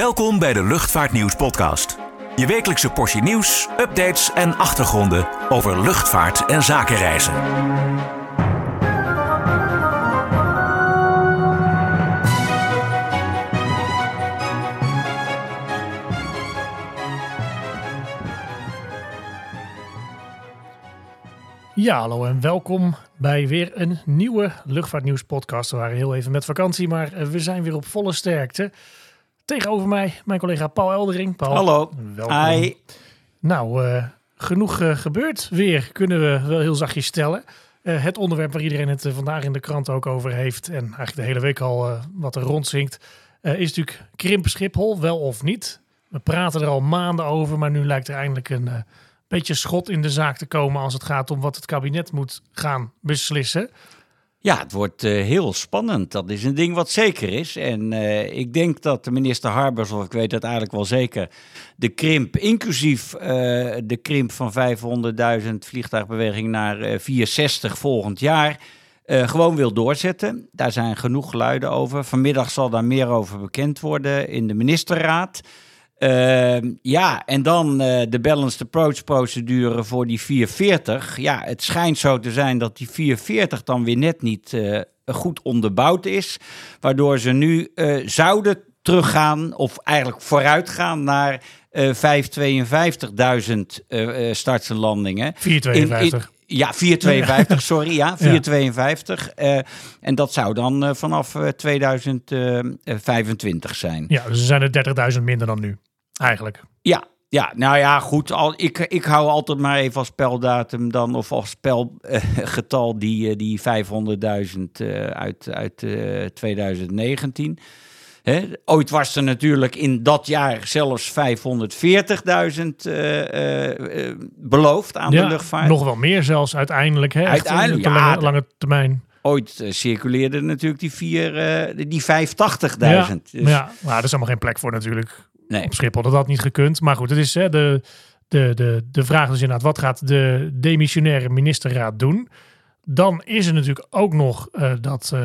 Welkom bij de Luchtvaartnieuws podcast. Je wekelijkse portie nieuws, updates en achtergronden over luchtvaart en zakenreizen. Ja, hallo en welkom bij weer een nieuwe Luchtvaartnieuws podcast. We waren heel even met vakantie, maar we zijn weer op volle sterkte. Tegenover mij mijn collega Paul Eldering. Paul, Hallo. welkom. Hi. Nou, eh, genoeg eh, gebeurd weer, kunnen we wel heel zachtjes stellen. Eh, het onderwerp waar iedereen het vandaag in de krant ook over heeft... en eigenlijk de hele week al wat er rondzinkt... is natuurlijk krimp Schiphol, wel of niet. We praten er al maanden over, maar nu lijkt er eindelijk een beetje schot in de zaak te komen... als het gaat om wat het kabinet moet gaan beslissen. Ja, het wordt eh, heel spannend. Dat is een ding wat zeker is. En eh, ik denk dat de minister Harbers, of ik weet het eigenlijk wel zeker, de krimp, inclusief eh, de krimp van 500.000 vliegtuigbeweging naar eh 460 volgend jaar, gewoon wil doorzetten. Daar zijn genoeg geluiden over. Vanmiddag zal daar meer over bekend worden in de ministerraad. Ehm, ja, en dan eh, de balanced approach procedure voor die 440. Ja, het schijnt zo te zijn dat die 440 dan weer net niet eh, goed onderbouwd is. Waardoor ze nu eh, zouden teruggaan, of eigenlijk vooruitgaan naar eh 552.000 eh, eh, starts en landingen. 452. In- in- ja, 452, sorry. Ja, 452. Eh, en dat zou dan vanaf eh, 2025 zijn. Ja, dus er zijn er 30.000 minder dan nu, eigenlijk. Ja, ja, nou ja, goed. Al, ik, ik hou altijd maar even als speldatum dan, of als spelgetal die, eh, die 500.000 eh, uit, uit eh, 2019. Hè? Ooit was er natuurlijk in dat jaar zelfs 540.000 eh, eh, eh, beloofd aan de luchtvaart. Nog wel meer zelfs uiteindelijk. Hè? Uiteindelijk, op de ja, lange, termijn. Ooit circuleerde natuurlijk die, vier, eh, die 580.000. Ja, Dus, ja, maar er is allemaal geen plek voor natuurlijk. Nee. Op Schiphol dat had niet gekund. Maar goed, het is hè, de, de, de, de vraag is inderdaad, wat gaat de demissionaire ministerraad doen? Dan is er natuurlijk ook nog eh, dat, eh,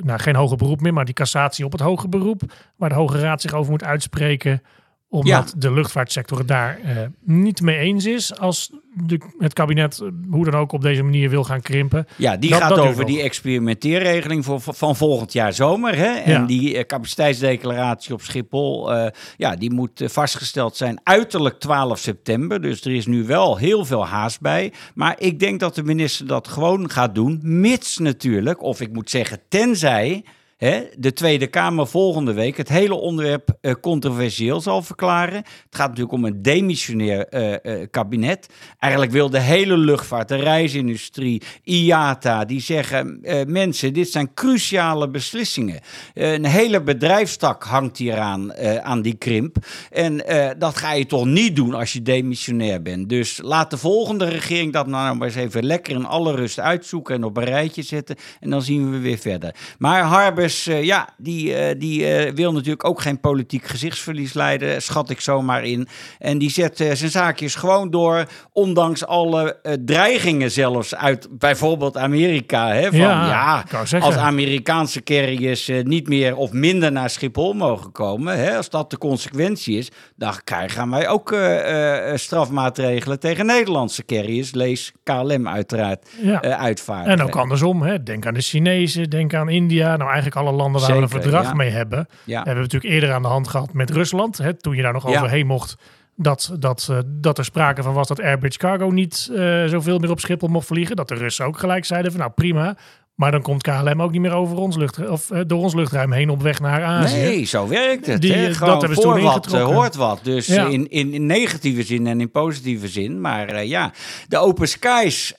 nou geen hoger beroep meer, maar die cassatie op het hoger beroep, waar de Hoge Raad zich over moet uitspreken, omdat de luchtvaartsector het daar eh, niet mee eens is als de, het kabinet eh, hoe dan ook op deze manier wil gaan krimpen. Ja, die Dat- gaat dat over die experimenteerregeling voor, van volgend jaar zomer. Hè? En Ja. die eh, capaciteitsdeclaratie op Schiphol, ja, die moet vastgesteld zijn uiterlijk 12 september. Dus er is nu wel heel veel haast bij. Maar ik denk dat de minister dat gewoon gaat doen, mits natuurlijk, of ik moet zeggen tenzij... De Tweede Kamer volgende week het hele onderwerp eh, controversieel zal verklaren. Het gaat natuurlijk om een demissionair eh, eh, kabinet. Eigenlijk wil de hele luchtvaart, de reisindustrie, IATA, die zeggen: mensen, dit zijn cruciale beslissingen. Een hele bedrijfstak hangt hieraan aan die krimp. En dat ga je toch niet doen als je demissionair bent. Dus laat de volgende regering dat nou maar eens even lekker in alle rust uitzoeken en op een rijtje zetten. En dan zien we weer verder. Maar Harbers, eh, ja, die, eh, die eh, wil natuurlijk ook geen politiek gezichtsverlies leiden, schat ik zomaar in. En die zet zijn zaakjes gewoon door, ondanks alle dreigingen zelfs uit bijvoorbeeld Amerika. Hè, van, Ja, als Amerikaanse carriers niet meer of minder naar Schiphol mogen komen, hè, als dat de consequentie is, dan krijgen gaan wij ook strafmaatregelen tegen Nederlandse carriers, lees KLM uiteraard, Ja. uitvaardigen. En ook andersom, hè? denk aan de Chinezen, denk aan India. Nou, eigenlijk alle landen waar we een verdrag ja. mee hebben. Ja. Hebben we natuurlijk eerder aan de hand gehad met Rusland. Hè? Toen je daar nog overheen mocht. Dat, dat, eh, dat er sprake van was dat Airbridge Cargo niet eh, zoveel meer op Schiphol mocht vliegen. Dat de Russen ook gelijk zeiden van nou prima. Maar dan komt KLM ook niet meer over ons lucht, of, eh, door ons luchtruim heen op weg naar Azië. Nee, zo werkt het. Die, hè. eh, dat hebben ze voor wat hoort wat. Dus Ja. in, in, in negatieve zin en in positieve zin. Maar eh, ja, de open skies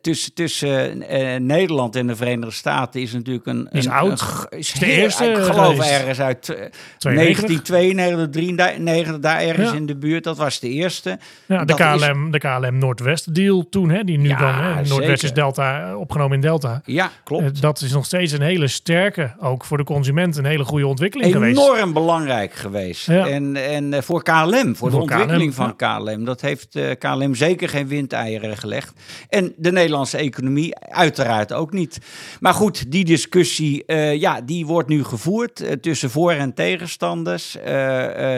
tussen, tussen Nederland en de Verenigde Staten is natuurlijk een... Is een, oud. een is de eerste Ik geloof ergens uit eh, 92? 1992, 93, daar ergens Ja. in de buurt. Dat was de eerste. Ja, de Dat is- KLM, de KLM Noordwest deal toen, hè, die nu dan, hè, Noordwest is Delta, opgenomen in Delta. Ja, klopt. Eh, dat is nog steeds een hele sterke, ook voor de consument, een hele goede ontwikkeling Enorm geweest. belangrijk geweest. Ja. En, en eh, voor KLM, voor de ontwikkeling KLM, van KLM. Dat heeft eh, KLM zeker geen windeieren gelegd. En de Nederlandse economie uiteraard ook niet. Maar goed, die discussie, ja, die wordt nu gevoerd tussen voor- en tegenstanders.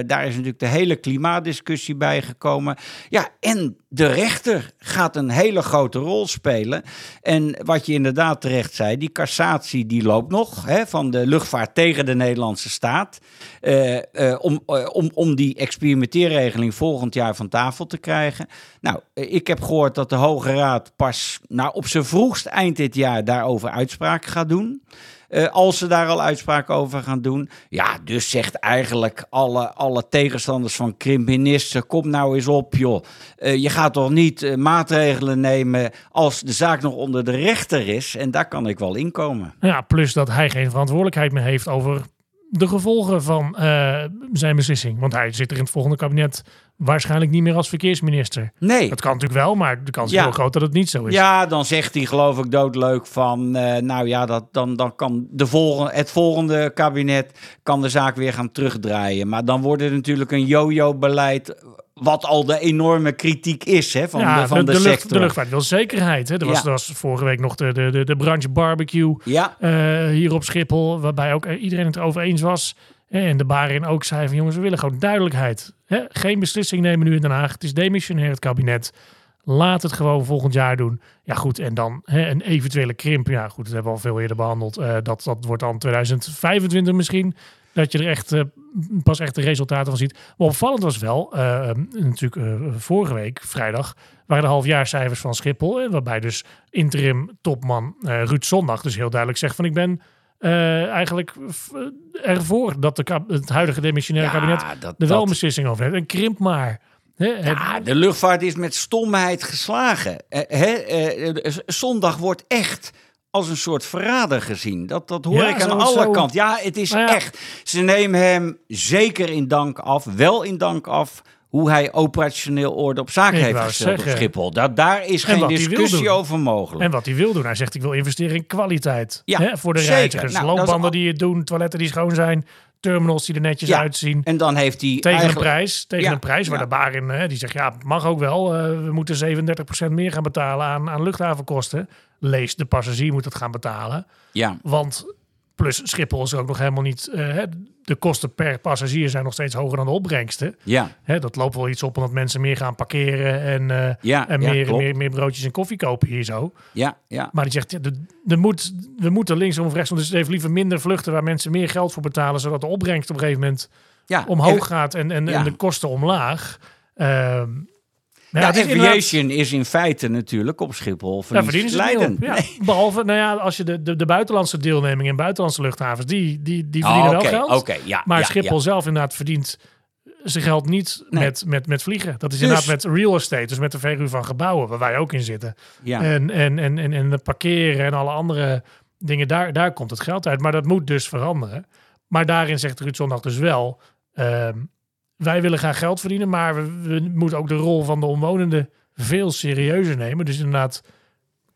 Daar is natuurlijk de hele klimaatdiscussie bij gekomen. Ja, en de rechter gaat een hele grote rol spelen. En wat je inderdaad terecht zei, die cassatie die loopt nog hè, van de luchtvaart tegen de Nederlandse staat. Eh, eh, om, eh, om, om die experimenteerregeling volgend jaar van tafel te krijgen. Nou, ik heb gehoord dat de Hoge Raad pas nou, op zijn vroegst eind dit jaar daarover uitspraak gaat doen. Eh, als ze daar al uitspraak over gaan doen. Ja, dus zegt eigenlijk alle, alle tegenstanders van Krim, minister, kom nou eens op joh. Eh, je gaat toch niet eh, maatregelen nemen als de zaak nog onder de rechter is. En daar kan ik wel inkomen. Ja, plus dat hij geen verantwoordelijkheid meer heeft over de gevolgen van eh, zijn beslissing. Want hij zit er in het volgende kabinet waarschijnlijk niet meer als verkeersminister. Nee. Dat kan natuurlijk wel, maar de kans is Ja. heel groot dat het niet zo is. Ja, dan zegt hij geloof ik doodleuk van, eh, nou ja, dat, dan, dan kan de volgende, het volgende kabinet kan de zaak weer gaan terugdraaien. Maar dan wordt het natuurlijk een yo-yo-beleid, wat al de enorme kritiek is hè, van, Ja, de, van de, de, lucht, sector. de luchtvaart wil zekerheid. Hè. Er, was, Ja. er was vorige week nog de, de, de, de branche barbecue Ja, eh, hier op Schiphol, waarbij ook iedereen het erover eens was. En de barin ook zei van jongens, we willen gewoon duidelijkheid. Hè? Geen beslissing nemen nu in Den Haag. Het is demissionair het kabinet. Laat het gewoon volgend jaar doen. Ja goed, en dan hè, een eventuele krimp. Ja goed, dat hebben we al veel eerder behandeld. Eh, dat, dat wordt dan 2025 misschien. Dat je er echt eh, pas echt de resultaten van ziet. Maar opvallend was wel, eh, natuurlijk eh, vorige week, vrijdag, waren de halfjaarcijfers van Schiphol. waarbij dus interim topman Ruud Zondag dus heel duidelijk zegt van ik ben eigenlijk ervoor dat de het huidige demissionaire kabinet dat, er wel een beslissing over heeft. En krimp maar. Ja, de luchtvaart is met stomheid geslagen. Eh, zondag wordt echt als een soort verrader gezien. Dat, dat hoor Ja, ik aan zo- alle kanten. Ja, het is Nou ja. echt. Ze nemen hem zeker in dank af, wel in dank af hoe hij operationeel orde op zaken heeft gesteld op. Schiphol. Dat, daar is En geen discussie over mogelijk. En wat hij wil doen. Hij zegt ik wil investeren in kwaliteit. Ja, hè, voor de zeker. reizigers. Nou, Loopbanden al- die het doen. Toiletten die schoon zijn. Terminals die er netjes Ja, uitzien. En dan heeft hij Tegen een prijs. Tegen Ja, een prijs waar de barin hè, die zegt ja, mag ook wel. eh, we moeten 37% meer gaan betalen aan, aan luchthavenkosten. Lees, de passagier moet het gaan betalen. Ja, Want plus Schiphol is ook nog helemaal niet... hè, de kosten per passagier zijn nog steeds hoger dan de opbrengsten. ja, Hè, dat loopt wel iets op omdat mensen meer gaan parkeren en, eh, ja, en ja, meer, meer, meer broodjes en koffie kopen hier zo. ja, ja. Maar die zegt, de, de moet, we moeten linksom of rechtsom. Dus heeft liever minder vluchten waar mensen meer geld voor betalen, zodat de opbrengst op een gegeven moment ja. omhoog Even- gaat en, en de kosten omlaag. Ehm nou Ja, is inderdaad- aviation is in feite natuurlijk op Schiphol verdienen ze op. Ja. Behalve, nou ja, als je de, de, de buitenlandse deelneming in buitenlandse luchthavens, die, die, die Oh, verdienen oké, wel geld. Oké, ja. Maar ja, Schiphol zelf inderdaad verdient zijn geld niet Nee. met, met, met vliegen. Dat is Dus- inderdaad met real estate, dus met de verhuur van gebouwen, waar wij ook in zitten. Ja. En, en, en, en, en het parkeren en alle andere dingen, daar, daar komt het geld uit. Maar dat moet dus veranderen. Maar daarin zegt Ruud Zondag dus wel, ehm, wij willen graag geld verdienen, maar we, we moeten ook de rol van de omwonenden veel serieuzer nemen. Dus inderdaad,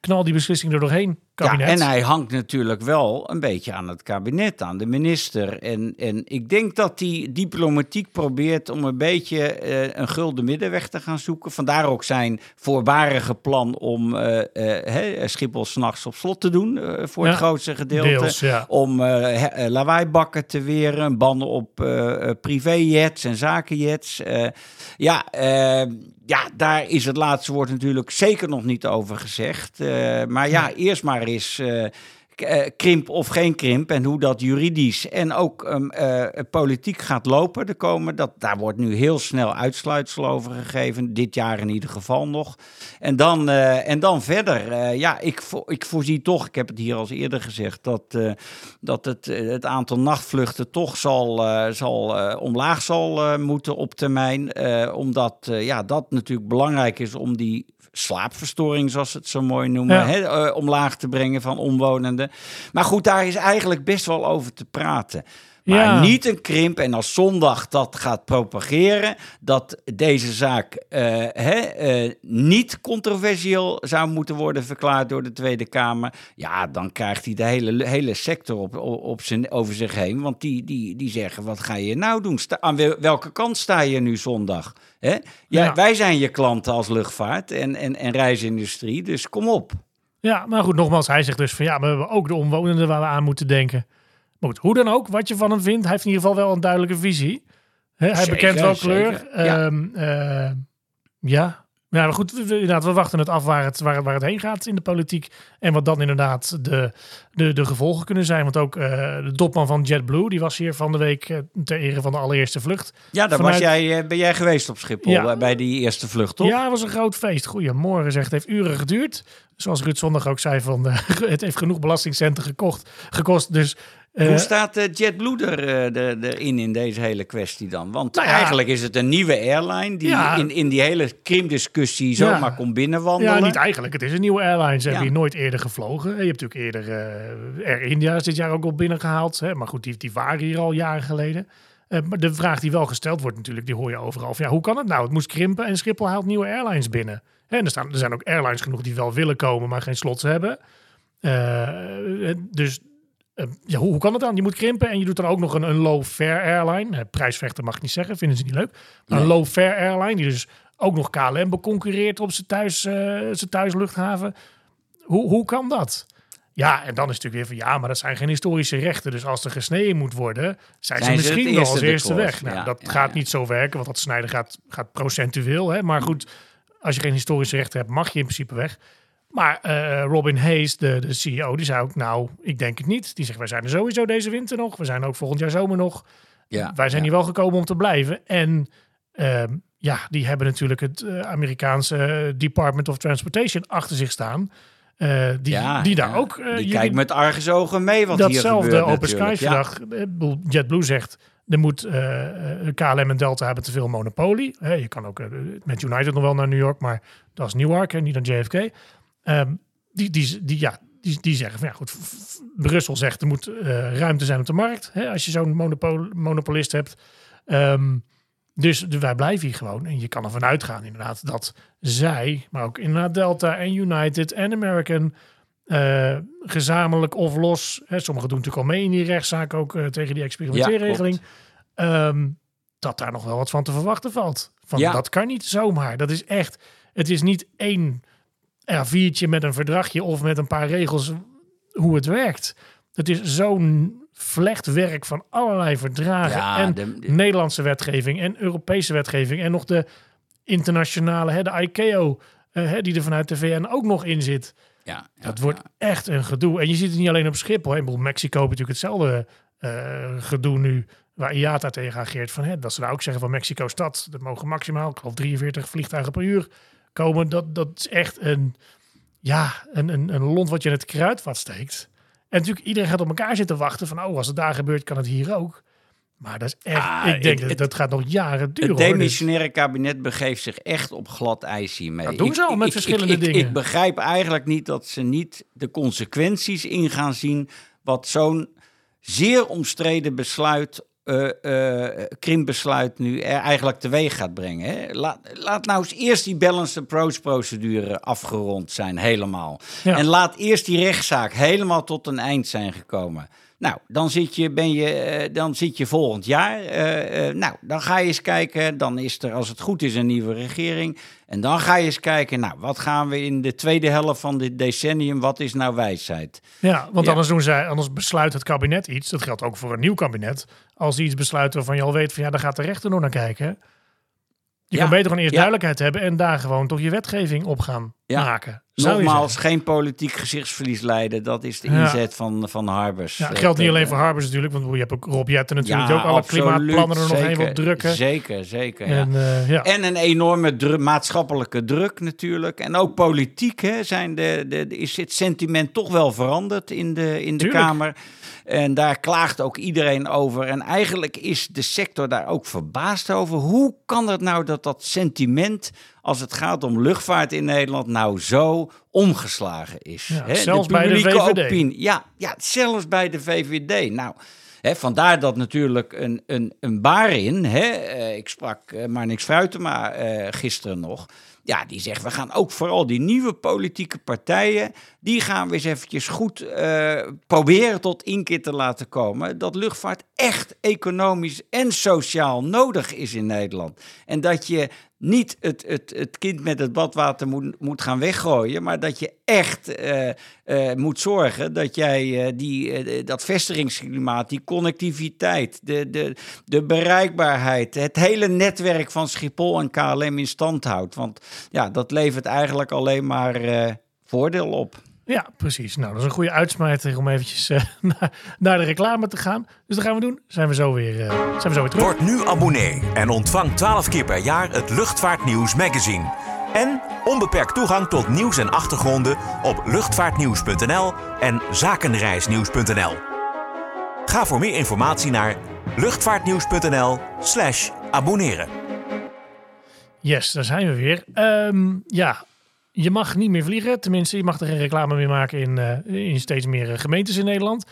knal die beslissing er doorheen, kabinet. Ja, en hij hangt natuurlijk wel een beetje aan het kabinet, aan de minister. En, en ik denk dat hij diplomatiek probeert om een beetje eh, een gulden middenweg te gaan zoeken. Vandaar ook zijn voorbarige plan om eh, eh, hè, Schiphol s'nachts op slot te doen, voor Ja, het grootste gedeelte. Deels, ja. Om lawaaibakken te weren, banden op eh, privéjets en zakenjets. Ja, ja, daar is het laatste woord natuurlijk zeker nog niet over gezegd. Maar ja, eerst maar eens eh, eh, krimp of geen krimp en hoe dat juridisch en ook ehm, eh, politiek gaat lopen. De komen, dat, daar wordt nu heel snel uitsluitsel over gegeven, dit jaar in ieder geval nog. En dan, en dan verder. Ja, ik, vo- ik voorzie toch, ik heb het hier al eerder gezegd, dat, dat het, het aantal nachtvluchten toch zal, zal, omlaag zal moeten op termijn. Omdat ja, dat natuurlijk belangrijk is om die slaapverstoring, zoals ze het zo mooi noemen, Ja. hè, eh, omlaag te brengen van omwonenden. Maar goed, daar is eigenlijk best wel over te praten. Maar Ja. niet een krimp. En als zondag dat gaat propageren, dat deze zaak eh, hè, eh, niet controversieel zou moeten worden verklaard door de Tweede Kamer. Ja, dan krijgt hij de hele, hele sector op, op, zijn, over zich heen. Want die, die, die zeggen, wat ga je nou doen? Sta, aan wel- welke kant sta je nu zondag? Hè? Ja, Ja. Wij zijn je klanten als luchtvaart en, en, en reisindustrie, dus kom op. Ja, maar goed, nogmaals, hij zegt dus van ja, we hebben ook de omwonenden waar we aan moeten denken. Maar goed, hoe dan ook, wat je van hem vindt, hij heeft in ieder geval wel een duidelijke visie. Hij Zeker, bekent wel kleur. ja. Ehm, eh, ja. Ja, maar goed, we, inderdaad, we wachten het af waar het, waar, het- waar het heen gaat in de politiek. En wat dan inderdaad de, de, de gevolgen kunnen zijn. Want ook eh, de topman van JetBlue, die was hier van de week eh, ter ere van de allereerste vlucht. Ja, daar Vanuit- was jij, eh, ben jij geweest op Schiphol Ja. bij die eerste vlucht, toch? Ja, het was een groot feest. Goedemorgen, zegt. Het heeft uren geduurd. Zoals Ruud Zondag ook zei, van, het heeft genoeg belastingcenten gekocht, gekost. Dus Hoe staat eh, JetBlue er, eh, erin in deze hele kwestie dan? Want Nou ja. eigenlijk is het een nieuwe airline die Ja. in, in die hele krimdiscussie Ja. zomaar kon binnenwandelen. Ja, niet eigenlijk. Het is een nieuwe airline. Ze hebben hier nooit eerder gevlogen. Je hebt natuurlijk eerder eh, Air India is dit jaar ook al binnengehaald. Hè? Maar goed, die, die waren hier al jaren geleden. Eh, maar de vraag die wel gesteld wordt natuurlijk, die hoor je overal. Van, ja, hoe kan het nou? Het moest krimpen en Schiphol haalt nieuwe airlines binnen. En er, staan, er zijn ook airlines genoeg die wel willen komen, maar geen slots hebben. Eh, dus eh, ja, hoe, hoe kan het dan? Je moet krimpen en je doet dan ook nog een, een low-fare airline. Eh, prijsvechten mag ik niet zeggen, vinden ze niet leuk. Maar een low-fare airline die dus ook nog KLM beconcurreert op zijn, thuis, eh, zijn thuisluchthaven. Hoe, hoe kan dat? Ja, en dan is het natuurlijk weer van ja, maar dat zijn geen historische rechten. Dus als er gesneden moet worden, zijn, Zijn ze misschien wel als eerste weg. Nou, Ja, dat ja, gaat ja. niet zo werken, want dat snijden gaat, gaat procentueel. Hè? Maar goed, als je geen historische rechten hebt, mag je in principe weg. Maar eh, Robin Hayes, de, de CEO, die zei ook, nou, ik denk het niet. Die zegt, wij zijn er sowieso deze winter nog. We zijn ook volgend jaar zomer nog. Ja, wij zijn ja. hier wel gekomen om te blijven. En ehm, ja, die hebben natuurlijk het eh, Amerikaanse Department of Transportation achter zich staan. Eh, die, Ja, die daar ja. ook... eh, die kijkt met argusogen mee wat hier datzelfde Open Ja. verdrag. eh, bedoel, JetBlue zegt, er moet eh, eh, KLM en Delta hebben te veel monopolie. Je kan ook eh, met United nog wel naar New York, maar dat is Newark en niet naar JFK. Ehm, die, die, die, ja, die, die zeggen van ja goed, Brussel zegt er moet eh, ruimte zijn op de markt. Hè, als je zo'n monopol, monopolist hebt. Ehm, dus wij blijven hier gewoon. En je kan ervan uitgaan inderdaad dat zij, maar ook inderdaad Delta en United en American, eh, gezamenlijk of los, hè, sommigen doen natuurlijk al mee in die rechtszaak ook eh, tegen die experimenteerregeling, ehm, dat daar nog wel wat van te verwachten valt. Van, Ja. Dat kan niet zomaar. Dat is echt, het is niet één A4'tje met een verdragje of met een paar regels hoe het werkt. Het is zo'n vlechtwerk van allerlei verdragen Ja, en de- de- Nederlandse wetgeving en Europese wetgeving en nog de internationale, hè, de ICAO, eh, hè, die er vanuit de VN ook nog in zit. Ja, ja, Dat wordt ja. echt een gedoe. En je ziet het niet alleen op Schiphol. Hè. Mexico heeft natuurlijk hetzelfde eh, gedoe nu. Waar IATA tegen ageert. Van, hè, dat ze nou ook zeggen van Mexico-stad. Er mogen maximaal, ik geloof 43 vliegtuigen per uur komen. Dat, dat is echt een, ja, een, een, een lont wat je in het kruidvat steekt. En natuurlijk, iedereen gaat op elkaar zitten wachten. Van, oh, als het daar gebeurt, kan het hier ook. Maar dat is echt, Ah, ik denk het- dat dat gaat nog jaren duren. Het hoor, dit. demissionaire kabinet begeeft zich echt op glad ijs hiermee. Dat doen ze al met verschillende ik, dingen. Ik begrijp eigenlijk niet dat ze niet de consequenties in gaan zien... wat zo'n zeer omstreden besluit, eh eh, krimpbesluit nu eigenlijk teweeg gaat brengen. Hè? Laat, laat nou eens eerst die balanced approach procedure afgerond zijn, helemaal. Ja. En laat eerst die rechtszaak helemaal tot een eind zijn gekomen. Nou, dan zit je, ben je, eh, dan zit je volgend jaar. eh, eh, nou, dan ga je eens kijken. Dan is er, als het goed is, een nieuwe regering. En dan ga je eens kijken, nou, wat gaan we in de tweede helft van dit decennium, wat is nou wijsheid? Ja, want Ja. anders, doen zij, anders besluit het kabinet iets. Dat geldt ook voor een nieuw kabinet. Als die iets besluit waarvan je al weet van ja, daar gaat de rechter nog naar kijken. Je Ja. kan beter gewoon eerst Ja. duidelijkheid hebben en daar gewoon toch je wetgeving op gaan Ja. maken. Zou Nogmaals, geen politiek gezichtsverlies leiden. Dat is de Ja. inzet van, van Harbers. Ja, Eh, geldt niet alleen voor Harbers natuurlijk, want je hebt ook Rob Jetten natuurlijk, Ja, ook alle absoluut, klimaatplannen er nog zeker, even op drukken. Zeker, zeker. ja. En, eh, ja. En een enorme dru- maatschappelijke druk natuurlijk. En ook politiek hè, zijn de, de, de- is het sentiment toch wel veranderd in de, in de Tuurlijk. Kamer. En daar klaagt ook iedereen over. En eigenlijk is de sector daar ook verbaasd over. Hoe kan het nou dat dat sentiment, als het gaat om luchtvaart in Nederland, nou zo omgeslagen is? Ja, hè? zelfs bij de VVD. opinie. Ja, ja, zelfs bij de VVD. Nou, Hè, vandaar dat natuurlijk een, een, een Barin, hè, eh, ik sprak uh, maar niks fruiten, maar uh, gisteren nog. Ja, die zegt, we gaan ook vooral die nieuwe politieke partijen, die gaan we eens eventjes goed uh, proberen tot inkeer te laten komen. Dat luchtvaart echt economisch en sociaal nodig is in Nederland. En dat je niet het, het, het kind met het badwater moet, moet gaan weggooien, maar dat je echt uh, uh, moet zorgen dat jij uh, die, dat vestigingsklimaat, die connectiviteit, de, de, de bereikbaarheid, het hele netwerk van Schiphol en KLM in stand houdt. Want ja, dat levert eigenlijk alleen maar voordeel op. Ja, precies. Nou, dat is een goede uitsmijter om eventjes uh, naar, naar, de reclame te gaan. Dus dat gaan we doen. Zijn we zo weer, uh, zijn we zo weer terug. Word nu abonnee en ontvang 12 keer per jaar het Luchtvaartnieuws magazine. En onbeperkt toegang tot nieuws en achtergronden op luchtvaartnieuws.nl en zakenreisnieuws.nl. Ga voor meer informatie naar luchtvaartnieuws.nl slash abonneren. Yes, daar zijn we weer. Um, ja, je mag niet meer vliegen. Tenminste, je mag er geen reclame meer maken in, uh, in steeds meer uh, gemeentes in Nederland.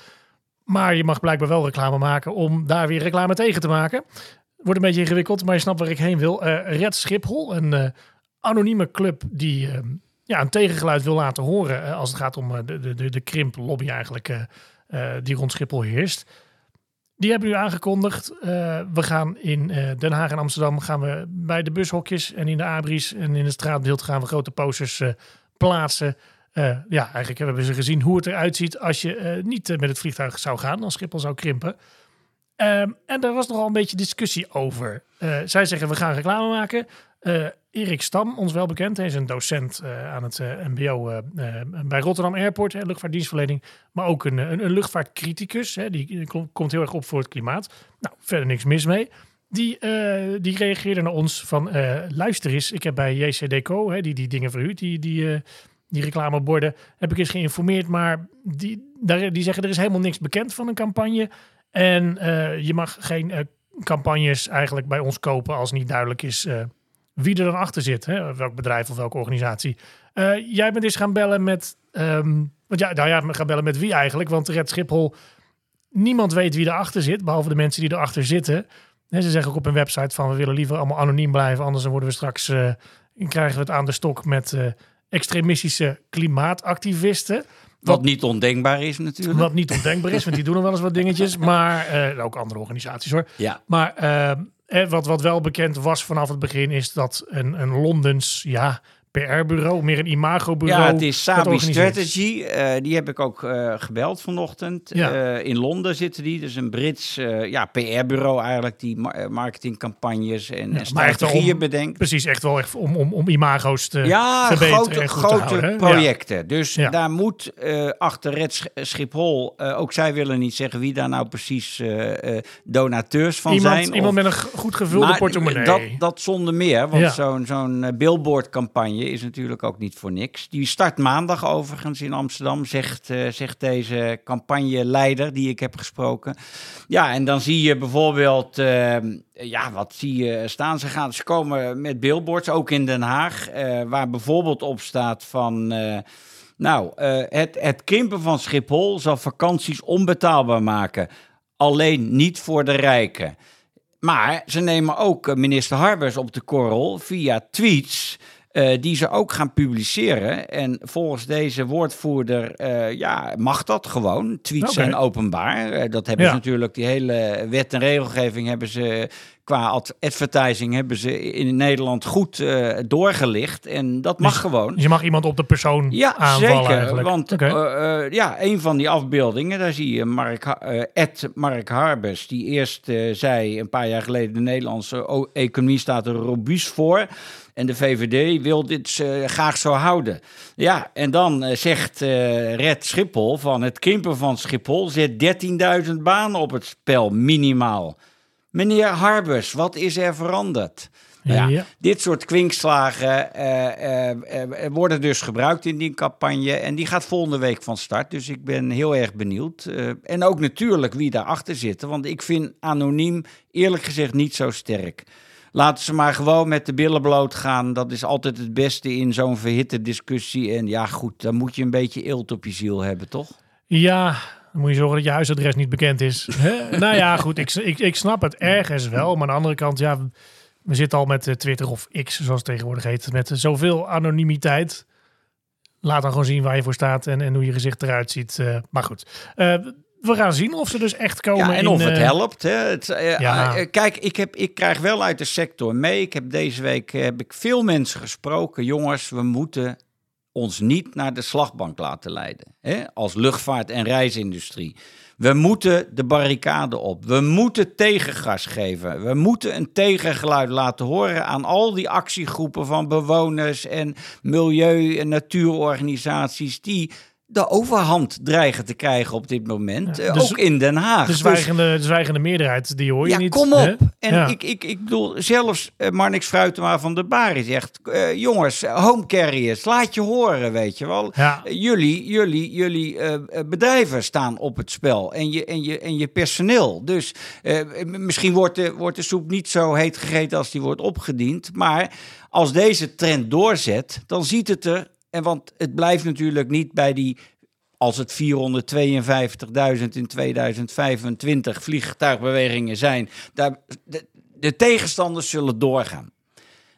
Maar je mag blijkbaar wel reclame maken om daar weer reclame tegen te maken. Wordt een beetje ingewikkeld, maar je snapt waar ik heen wil. Uh, Red Schiphol, een anonieme club die ja, een tegengeluid wil laten horen als het gaat om de, de, de krimplobby eigenlijk die rond Schiphol heerst. Die hebben nu aangekondigd. Uh, we gaan in uh, Den Haag en Amsterdam gaan we bij de bushokjes en in de abris en in het straatbeeld gaan we grote posters uh, plaatsen. ja, eigenlijk hebben ze gezien hoe het eruit ziet als je niet met het vliegtuig zou gaan, als Schiphol zou krimpen. Um, en daar was nogal een beetje discussie over. zij zeggen we gaan reclame maken. Erik Stam, ons wel bekend, hij is een docent uh, aan het uh, MBO uh, bij Rotterdam Airport, hè, luchtvaartdienstverlening, maar ook een, een, een luchtvaartcriticus. Hè, die, komt heel erg op voor het klimaat. Nou, verder niks mis mee. Die, die reageerde naar ons van, luister eens, ik heb bij JCDeco, hè, die die dingen verhuurd, die, die, die reclameborden, heb ik eens geïnformeerd, maar die, daar, die zeggen er is helemaal niks bekend van een campagne. En je mag geen campagnes eigenlijk bij ons kopen als niet duidelijk is wie er dan achter zit. Hè? Welk bedrijf of welke organisatie. Uh, jij bent eens gaan bellen met. Um, want ja, nou ja, gaan bellen met wie eigenlijk? Want Red Schiphol. Niemand weet wie erachter zit, behalve de mensen die erachter zitten. En ze zeggen ook op hun website van we willen liever allemaal anoniem blijven, anders dan worden we straks uh, krijgen we het aan de stok met uh, extremistische klimaatactivisten. Wat, wat, niet ondenkbaar is natuurlijk. Wat niet ondenkbaar is, want die doen nog wel eens wat dingetjes. Maar ook andere organisaties hoor. Ja. Maar ehm, wat, wat wel bekend was vanaf het begin is dat een, een Londens ja, PR-bureau, meer een imagobureau. Ja, het is Sabi Strategy. Uh, die heb ik ook uh, gebeld vanochtend. Ja. Uh, in Londen zitten die. Dus een Brits ja, PR-bureau eigenlijk die ma marketingcampagnes en, ja, en strategieën om, bedenkt. Precies, echt wel echt om, om, om imago's te ja, verbeteren grote, en goed grote te houden, projecten. Ja. Dus daar moet achter Red Schiphol, ook zij willen niet zeggen wie daar nou precies donateurs van iemand, zijn. Iemand of, met een goed gevulde portemonnee. Dat, dat zonder meer, want zo'n zo'n is natuurlijk ook niet voor niks. Die start maandag overigens in Amsterdam, zegt, uh, zegt deze campagneleider die ik heb gesproken. Ja, en dan zie je bijvoorbeeld, uh, ja, wat zie je staan? Ze, gaan, ze komen met billboards, ook in Den Haag, uh, waar bijvoorbeeld op staat van... nou, het, het krimpen van Schiphol zal vakanties onbetaalbaar maken. Alleen niet voor de rijken. Maar ze nemen ook minister Harbers op de korrel via tweets... Uh, die ze ook gaan publiceren. En volgens deze woordvoerder uh, ja, mag dat gewoon. Tweets okay. zijn openbaar. Uh, dat hebben ja. ze natuurlijk, die hele wet en regelgeving hebben ze qua advertising hebben ze in Nederland goed doorgelicht. En dat mag dus, gewoon. Dus je mag iemand op de persoon ja, aanvallen zeker, eigenlijk. Want okay. ja, een van die afbeeldingen, daar zie je Mark, Ed Mark Harbers, die eerst zei een paar jaar geleden de Nederlandse economie staat er robuust voor. En de VVD wil dit uh, graag zo houden. Ja, en dan uh, zegt uh, Red Schiphol van het krimpen van Schiphol zet 13.000 banen op het spel, minimaal. Meneer Harbers, wat is er veranderd? Ja, ja. Dit soort kwinkslagen worden dus gebruikt in die campagne. En die gaat volgende week van start. Dus ik ben heel erg benieuwd. en ook natuurlijk wie daarachter zit. Want ik vind anoniem eerlijk gezegd niet zo sterk. Laten ze maar gewoon met de billen bloot gaan. Dat is altijd het beste in zo'n verhitte discussie. En ja, goed, dan moet je een beetje eelt op je ziel hebben, toch? Ja, Dan moet je zorgen dat je huisadres niet bekend is. Nou ja, goed, ik, ik, ik snap het ergens wel. Maar aan de andere kant, ja, we zitten al met eh, Twitter of X, zoals het tegenwoordig heet, met zoveel anonimiteit. Laat dan gewoon zien waar je voor staat en, en hoe je gezicht eruit ziet. Uh, maar goed, uh, we gaan zien of ze dus echt komen. Ja, en in, of het uh, helpt. Hè. Het, Ja. kijk, ik, heb, ik krijg wel uit de sector mee. Ik heb deze week heb ik veel mensen gesproken. Jongens, we moeten ons niet naar de slagbank laten leiden. Hè? Als luchtvaart- en reisindustrie. We moeten de barricade op. We moeten tegengas geven. We moeten een tegengeluid laten horen aan al die actiegroepen van bewoners en milieu- en natuurorganisaties die de overhand dreigen te krijgen op dit moment. Ja, eh, dus- ook in Den Haag. de, Dus- zwijgende, de zwijgende meerderheid, die hoor je ja, niet. kom op. hè? En Ja. ik, ik, ik bedoel, zelfs uh, Marnix Fruitema van de Bari zegt... eh, jongens, home carriers, laat je horen, weet je wel. Eh, jullie jullie, jullie eh, eh, bedrijven staan op het spel en je, en je, en je personeel. Dus eh, misschien wordt de, wordt de soep niet zo heet gegeten als die wordt opgediend. Maar als deze trend doorzet, dan ziet het er... En want het blijft natuurlijk niet bij die als het 452.000 in 2025 vliegtuigbewegingen zijn, daar, de, de tegenstanders zullen doorgaan.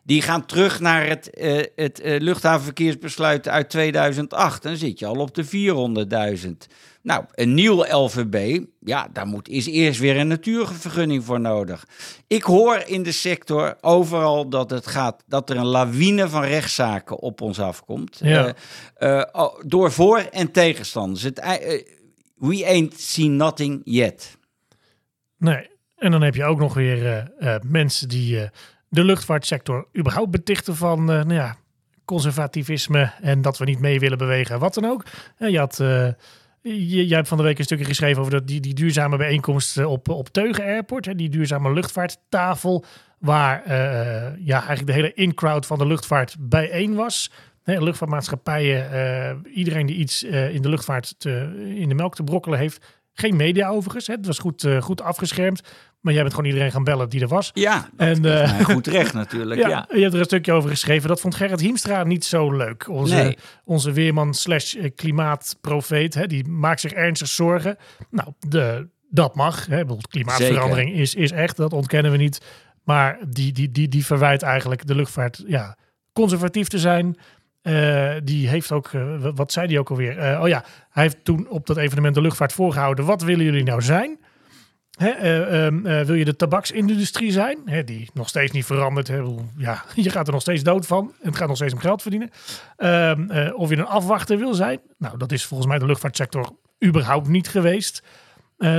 Die gaan terug naar het, eh, het eh, luchthavenverkeersbesluit uit 2008. Dan zit je al op de 400.000. Nou, een nieuw LVB, ja, daar moet, is eerst weer een natuurvergunning voor nodig. Ik hoor in de sector overal dat, het gaat, dat er een lawine van rechtszaken op ons afkomt. Ja. Eh, eh, oh, door voor- en tegenstanders. Het, eh, we ain't seen nothing yet. Nee. En dan heb je ook nog weer mensen die de luchtvaartsector überhaupt betichten van, nou ja, conservativisme en dat we niet mee willen bewegen, wat dan ook. En je had, jij hebt van de week een stukje geschreven over dat, die, die duurzame bijeenkomst eh, op, op Teugen Airport, hè, die duurzame luchtvaarttafel, waar eh, ja, eigenlijk de hele in-crowd van de luchtvaart bijeen was. Luchtvaartmaatschappijen, eh, iedereen die iets in de luchtvaart te, in de melk te brokkelen heeft. Geen media overigens, hè. het was goed, eh, goed afgeschermd. Maar jij bent gewoon iedereen gaan bellen die er was. Ja, En, eh, goed recht natuurlijk. Ja, ja. je hebt er een stukje over geschreven. Dat vond Gerrit Hiemstra niet zo leuk. Onze, Nee. onze weerman slash eh, klimaatprofeet. Hè, die maakt zich ernstig zorgen. Nou, de, dat mag. Hè. Klimaatverandering is, is echt. Dat ontkennen we niet. Maar die, die, die, die verwijt eigenlijk de luchtvaart ja, conservatief te zijn. Eh, die heeft ook, eh, wat- zei die ook alweer? Eh, oh ja, hij heeft toen op dat evenement de luchtvaart voorgehouden. Wat willen jullie nou zijn? Hè, eh, ehm, eh, wil je de tabaksindustrie zijn? Hè, die nog steeds niet verandert. Hè? Ja, je gaat er nog steeds dood van. En het gaat nog steeds om geld verdienen. Ehm, eh, of je een afwachter wil zijn. Nou, dat is volgens mij de luchtvaartsector überhaupt niet geweest.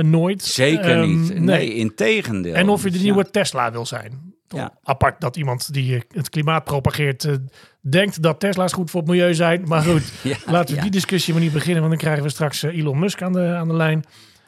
Nooit. Zeker Ehm, niet. Nee, in tegendeel. En of je de nieuwe ja. Tesla wil zijn. Ja. Apart dat iemand die het klimaat propageert... denkt dat Tesla's goed voor het milieu zijn. Maar goed, Ja, laten we ja. die discussie maar niet beginnen... want dan krijgen we straks eh, Elon Musk aan de, aan de lijn.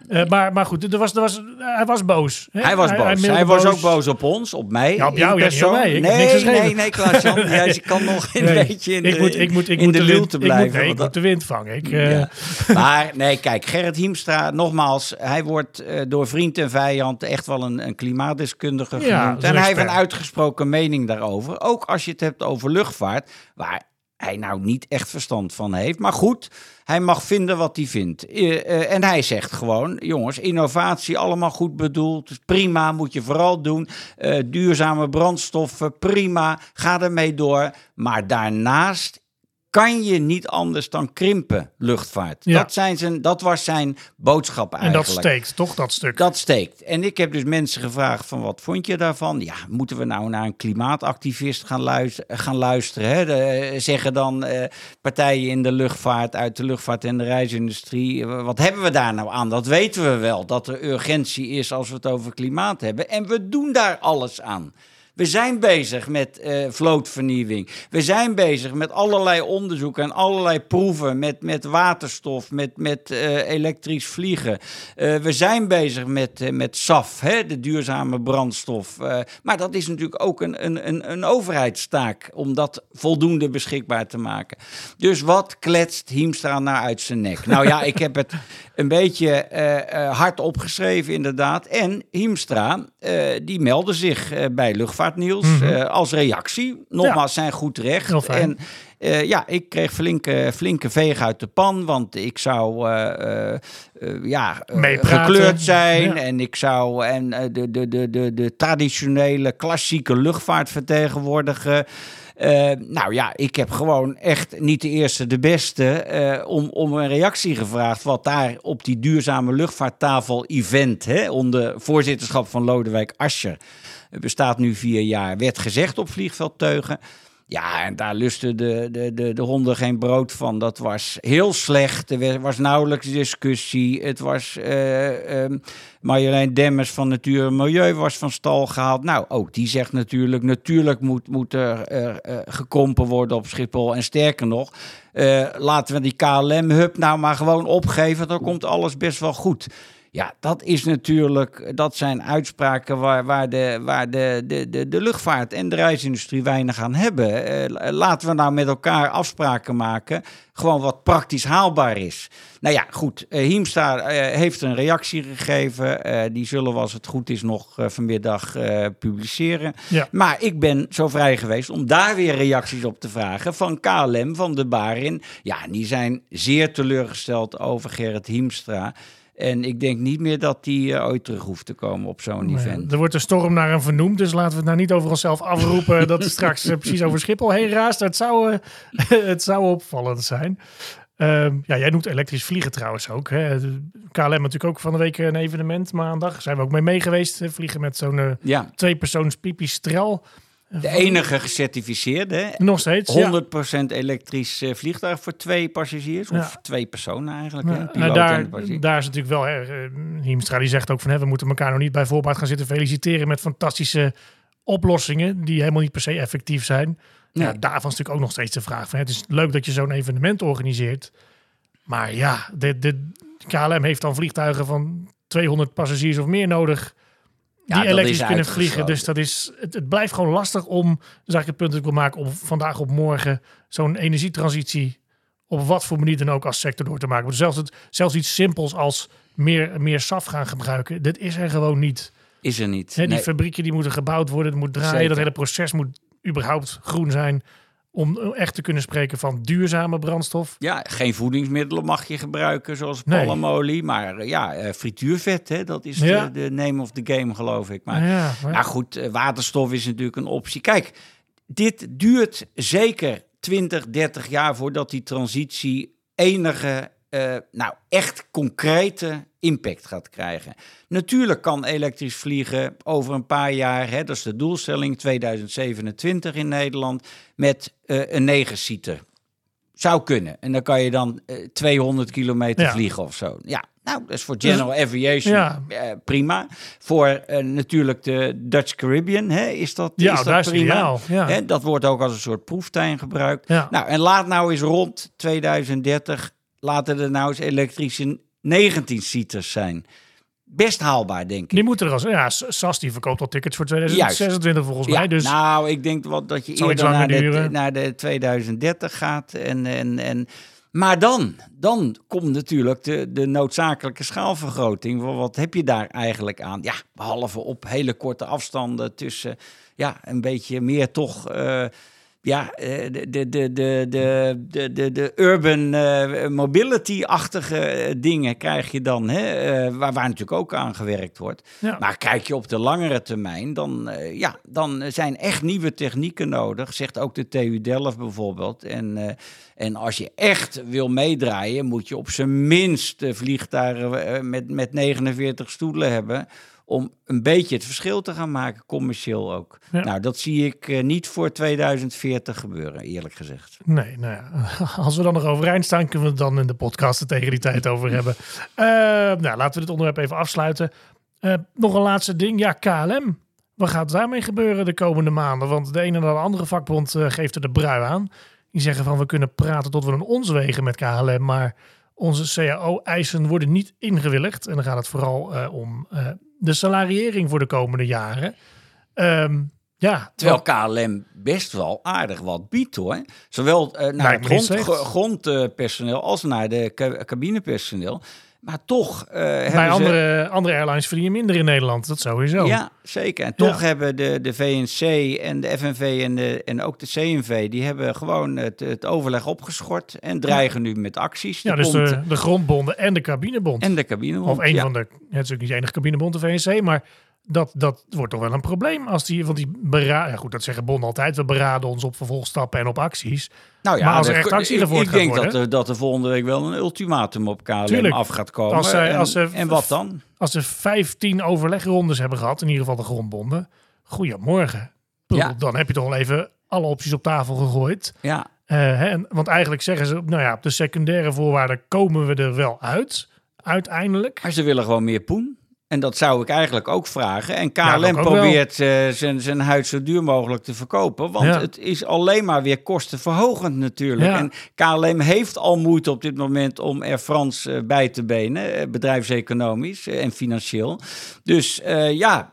Eh, maar, maar goed, er was, er was, hij was boos. hè? Hij was boos. Hij, was ook boos op ons, op mij. Ja, op jou, ja, niet persoon. op mij. Ik heb nee, niks geschreven. nee, nee, Klaas-Jan. Jij kan nog een Nee, beetje in de, moet, ik moet, ik in moet de de ik moet- blijven. nee, ik moet dat- de wind vangen. Ik, eh, Ja. Maar nee, kijk, Gerrit Hiemstra, nogmaals, hij wordt eh, door vriend en vijand echt wel een, een klimaatdeskundige Ja, genoemd. En hij heeft een uitgesproken mening daarover. Ook als je het hebt over luchtvaart, waar hij nou niet echt verstand van heeft. Maar goed, hij mag vinden wat hij vindt. Eh, eh, en hij zegt gewoon, jongens, innovatie allemaal goed bedoeld. Dus prima, moet je vooral doen. Eh, duurzame brandstoffen, prima, ga ermee door. Maar daarnaast kan je niet anders dan krimpen, luchtvaart. Ja. Dat, zijn zijn, dat was zijn boodschap en eigenlijk. dat steekt, toch, dat stuk? Dat steekt. En ik heb dus mensen gevraagd van wat vond je daarvan? Ja, moeten we nou naar een klimaatactivist gaan, luisteren? Gaan luisteren hè? De, eh, zeggen dan eh, partijen in de luchtvaart, uit de luchtvaart en de reisindustrie. eh, Wat hebben we daar nou aan? Dat weten we wel, dat er urgentie is als we het over klimaat hebben. En we doen daar alles aan. We zijn bezig met eh, vlootvernieuwing. We zijn bezig met allerlei onderzoeken en allerlei proeven met, met waterstof, met, met eh, elektrisch vliegen. Eh, we zijn bezig met, met SAF, hè, de duurzame brandstof. Maar dat is natuurlijk ook een, een, een, een overheidstaak om dat voldoende beschikbaar te maken. Dus wat kletst Hiemstra nou uit zijn nek? Nou ja, ik heb het een beetje hard opgeschreven inderdaad. En Hiemstra, die meldde zich bij Luchtvaartnieuws Mhm. eh, als reactie. Nogmaals, zijn goed recht. Heel fijn. En Eh, ja, ik kreeg flinke, flinke veeg uit de pan, want ik zou uh, ja, gekleurd zijn en ik zou en, de, de, de, de, de traditionele klassieke luchtvaart vertegenwoordigen. Uh, nou ja, ik heb gewoon echt niet de eerste, de beste uh, om, om een reactie gevraagd. Wat daar op die duurzame luchtvaarttafel event, hè, onder voorzitterschap van Lodewijk Asscher, bestaat nu vier jaar, werd gezegd op vliegveldteugen. Ja, en daar lusten de, de, de, de honden geen brood van. Dat was heel slecht. Er was nauwelijks discussie. Het was uh, Marjolein Demmers van Natuur en Milieu was van stal gehaald. Nou, ook die zegt natuurlijk, natuurlijk moet, moet er uh, gekrompen worden op Schiphol. En sterker nog, laten we die KLM-hub nou maar gewoon opgeven. Dan komt alles best wel goed. Ja, dat is natuurlijk, dat zijn uitspraken waar, waar, de, waar de, de, de, de luchtvaart en de reisindustrie weinig aan hebben. Uh, laten we nou met elkaar afspraken maken, gewoon wat praktisch haalbaar is. Nou ja, goed, uh, Hiemstra uh, heeft een reactie gegeven. die zullen we als het goed is nog vanmiddag publiceren. Ja. Maar ik ben zo vrij geweest om daar weer reacties op te vragen van KLM, van de Barin. Ja, die zijn zeer teleurgesteld over Gerrit Hiemstra. En ik denk niet meer dat die uh, ooit terug hoeft te komen op zo'n event. Er wordt een storm naar hem vernoemd, dus laten we het nou niet over onszelf afroepen dat het straks uh, precies over Schiphol heen raast. Het zou, uh, het zou opvallend zijn. Ehm, ja, jij noemt elektrisch vliegen trouwens ook. Hè. KLM natuurlijk ook van de week een evenement maandag. Zijn we ook mee mee geweest. Vliegen met zo'n ja. twee persoons pipistrel. De enige gecertificeerde. Nog steeds. 100% elektrisch uh, vliegtuig voor twee passagiers. Of twee personen eigenlijk. Ja. Nou, daar, daar is natuurlijk wel. Hè, eh, Hiemstra die zegt ook van hè, we moeten elkaar nog niet bij voorbaat gaan zitten feliciteren met fantastische oplossingen die helemaal niet per se effectief zijn. Ja, daarvan is natuurlijk ook nog steeds de vraag van het is leuk dat je zo'n evenement organiseert. Maar ja, de, de KLM heeft dan vliegtuigen van 200 passagiers of meer nodig die elektrisch kunnen vliegen. Dus dat is, het, het, blijft gewoon lastig om, dus eigenlijk het punt dat ik wil maken, om vandaag op morgen zo'n energietransitie op wat voor manier dan ook als sector door te maken. Maar zelfs, het, zelfs iets simpels als meer, meer SAF gaan gebruiken, dat is er gewoon niet. Is er niet. die fabrieken die moeten gebouwd worden, het moet draaien, dat hele proces moet überhaupt groen zijn om echt te kunnen spreken van duurzame brandstof. Ja, geen voedingsmiddelen mag je gebruiken zoals palmolie, maar eh, ja, eh, frituurvet, hè, dat is de, de, name of the game geloof ik. Maar, ja, maar... goed, eh, waterstof is natuurlijk een optie. Kijk, dit duurt zeker 20, 30 jaar voordat die transitie enige uh, nou, echt concrete impact gaat krijgen. Natuurlijk kan elektrisch vliegen over een paar jaar, hè, dat is de doelstelling 2027 in Nederland, met uh, een negenseater. Zou kunnen. En dan kan je dan uh, eh, 200 kilometer vliegen of zo. Ja, nou, dat is voor General Aviation ja. prima. Voor natuurlijk de Dutch Caribbean hè, is dat, ja, is dat prima. Ja. Hè, dat wordt ook als een soort proeftuin gebruikt. Nou, en laat nou eens rond 2030 laten er nou eens elektrische 19-seaters zijn. Best haalbaar, denk ik. Die moeten er als... Ja, SAS die verkoopt al tickets voor 2026 volgens mij. Dus nou, ik denk wel dat je eerder naar de, naar de 2030 gaat. En, en, en, maar dan, dan komt natuurlijk de, de noodzakelijke schaalvergroting. Wat heb je daar eigenlijk aan? Ja, behalve op hele korte afstanden tussen... Ja, een beetje meer toch... Uh, ja, eh, de, de, de, de, de, de, de urban uh, mobility-achtige eh, dingen krijg je dan, hè, uh, waar, waar natuurlijk ook aan gewerkt wordt. Maar kijk je op de langere termijn, dan, uh, ja, dan zijn echt nieuwe technieken nodig, zegt ook de TU Delft bijvoorbeeld. En, en als je echt wil meedraaien, moet je op zijn minst vliegtuigen met, met 49 stoelen hebben om een beetje het verschil te gaan maken, commercieel ook. Nou, dat zie ik uh, niet voor 2040 gebeuren, eerlijk gezegd. Nee, nou ja, als we dan nog overeind staan, kunnen we het dan in de podcast er tegen die tijd over hebben. Uh, nou, laten we dit onderwerp even afsluiten. Uh, nog een laatste ding. Ja, KLM. Wat gaat daarmee gebeuren de komende maanden? Want de ene en de andere vakbond geeft er de brui aan. Die zeggen van we kunnen praten tot we een ons wegen met KLM, maar onze CAO-eisen worden niet ingewilligd. En dan gaat het vooral om de salariering voor de komende jaren. Um, ja, Terwijl KLM best wel aardig wat biedt hoor. Zowel uh, naar het grond, grondpersoneel als naar de cabinepersoneel. Maar toch uh, Bij andere, andere airlines verdien je minder in Nederland. Dat sowieso. Ja, zeker. En toch hebben de, de VNC en de FNV en, de, en ook de CNV... die hebben gewoon het, het overleg opgeschort... en dreigen nu met acties. Ja, dus de, de grondbonden en de cabinebond. En de cabinebond, Of een van de... Het is natuurlijk niet de enige cabinebond, de VNC... maar dat, dat wordt toch wel een probleem als die, want die beraden, ja goed, dat zeggen bonden altijd, we beraden ons op vervolgstappen en op acties. Nou ja, maar als er echt actie ik, ik denk worden, dat, er, dat er volgende week wel een ultimatum op KLM Tuurlijk. af gaat komen. Als zij- en, als ze- en wat dan? als ze 15 overlegrondes hebben gehad, in ieder geval de grondbonden, goedemorgen. Ja. Dan heb je toch wel even alle opties op tafel gegooid. Ja, Eh, hè, en- want eigenlijk zeggen ze, nou ja, op de secundaire voorwaarden komen we er wel uit, uiteindelijk. maar ze willen gewoon meer poen. En dat zou ik eigenlijk ook vragen. En KLM probeert eh, zijn, zijn huid zo duur mogelijk te verkopen. Want Ja. het is alleen maar weer kostenverhogend natuurlijk. Ja. En KLM heeft al moeite op dit moment om Air France eh, bij te benen. eh, bedrijfseconomisch en financieel. Dus ja,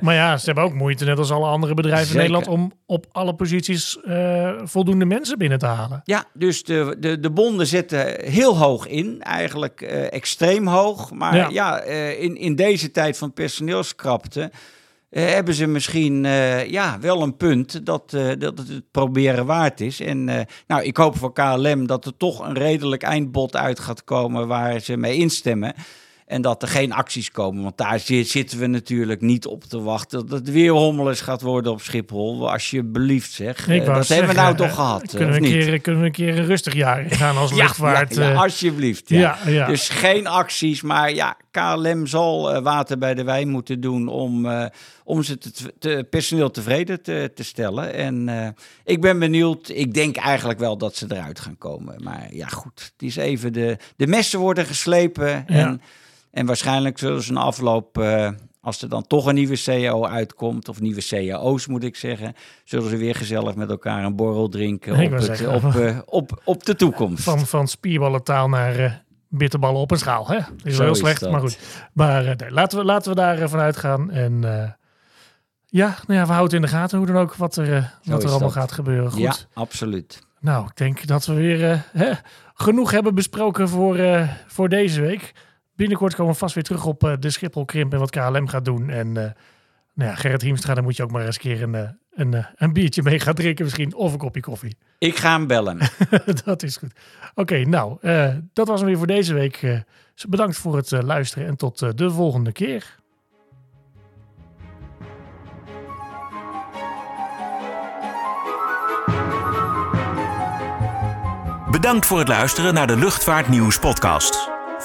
Maar ja, ze hebben ook moeite, net als alle andere bedrijven Zeker. in Nederland, om op alle posities eh, voldoende mensen binnen te halen. Ja, dus de, de, de bonden zetten heel hoog in, eigenlijk eh, extreem hoog. Maar Ja. ja, eh, in, in deze tijd van personeelskrapte hebben ze misschien ja, wel een punt dat, dat het het proberen waard is. En nou, ik hoop voor KLM dat er toch een redelijk eindbod uit gaat komen waar ze mee instemmen. En dat er geen acties komen, want daar zi- zitten we natuurlijk niet op te wachten. Dat het weer hommeles gaat worden op Schiphol. Alsjeblieft zeg. Ik Eh, dat hebben we nou toch eh, gehad, eh, Kunnen we, of een keer, kunnen we een keer een rustig jaar gaan als luchtvaart? Ja, ja, eh, alsjeblieft. Ja. Dus geen acties, maar ja, KLM zal eh, water bij de wijn moeten doen om, eh, om ze te, te- personeel tevreden te, te stellen. En eh, ik ben benieuwd. Ik denk eigenlijk wel dat ze eruit gaan komen. Maar ja, goed. Het is even de, de messen worden geslepen. En, en waarschijnlijk zullen ze een afloop. eh, als er dan toch een nieuwe CAO uitkomt, of nieuwe CAO's moet ik zeggen, zullen ze weer gezellig met elkaar een borrel drinken op, wou het, zeggen, op, eh, op, op de toekomst. van, van spierballentaal naar eh, bitterballen op een schaal. Hè? Dat is heel is slecht, dat. maar goed. Maar nee, laten, we, laten we daar uh, vanuit gaan. En ja, nou ja, we houden in de gaten hoe dan ook wat er, wat er allemaal dat. gaat gebeuren. Goed. Ja, absoluut. Nou, ik denk dat we weer hè, genoeg hebben besproken voor, voor deze week. Binnenkort komen we vast weer terug op eh, de Schiphol Krimp en wat KLM gaat doen. En eh, nou ja, Gerrit Hiemstra, daar moet je ook maar eens een keer een, eh, een, eh, een biertje mee gaan drinken misschien. Of een kopje koffie. Ik ga hem bellen. dat is goed. Oké, nou, eh, dat was hem weer voor deze week. Dus bedankt voor het eh, luisteren en tot eh, de volgende keer. Bedankt voor het luisteren naar de Luchtvaartnieuws podcast.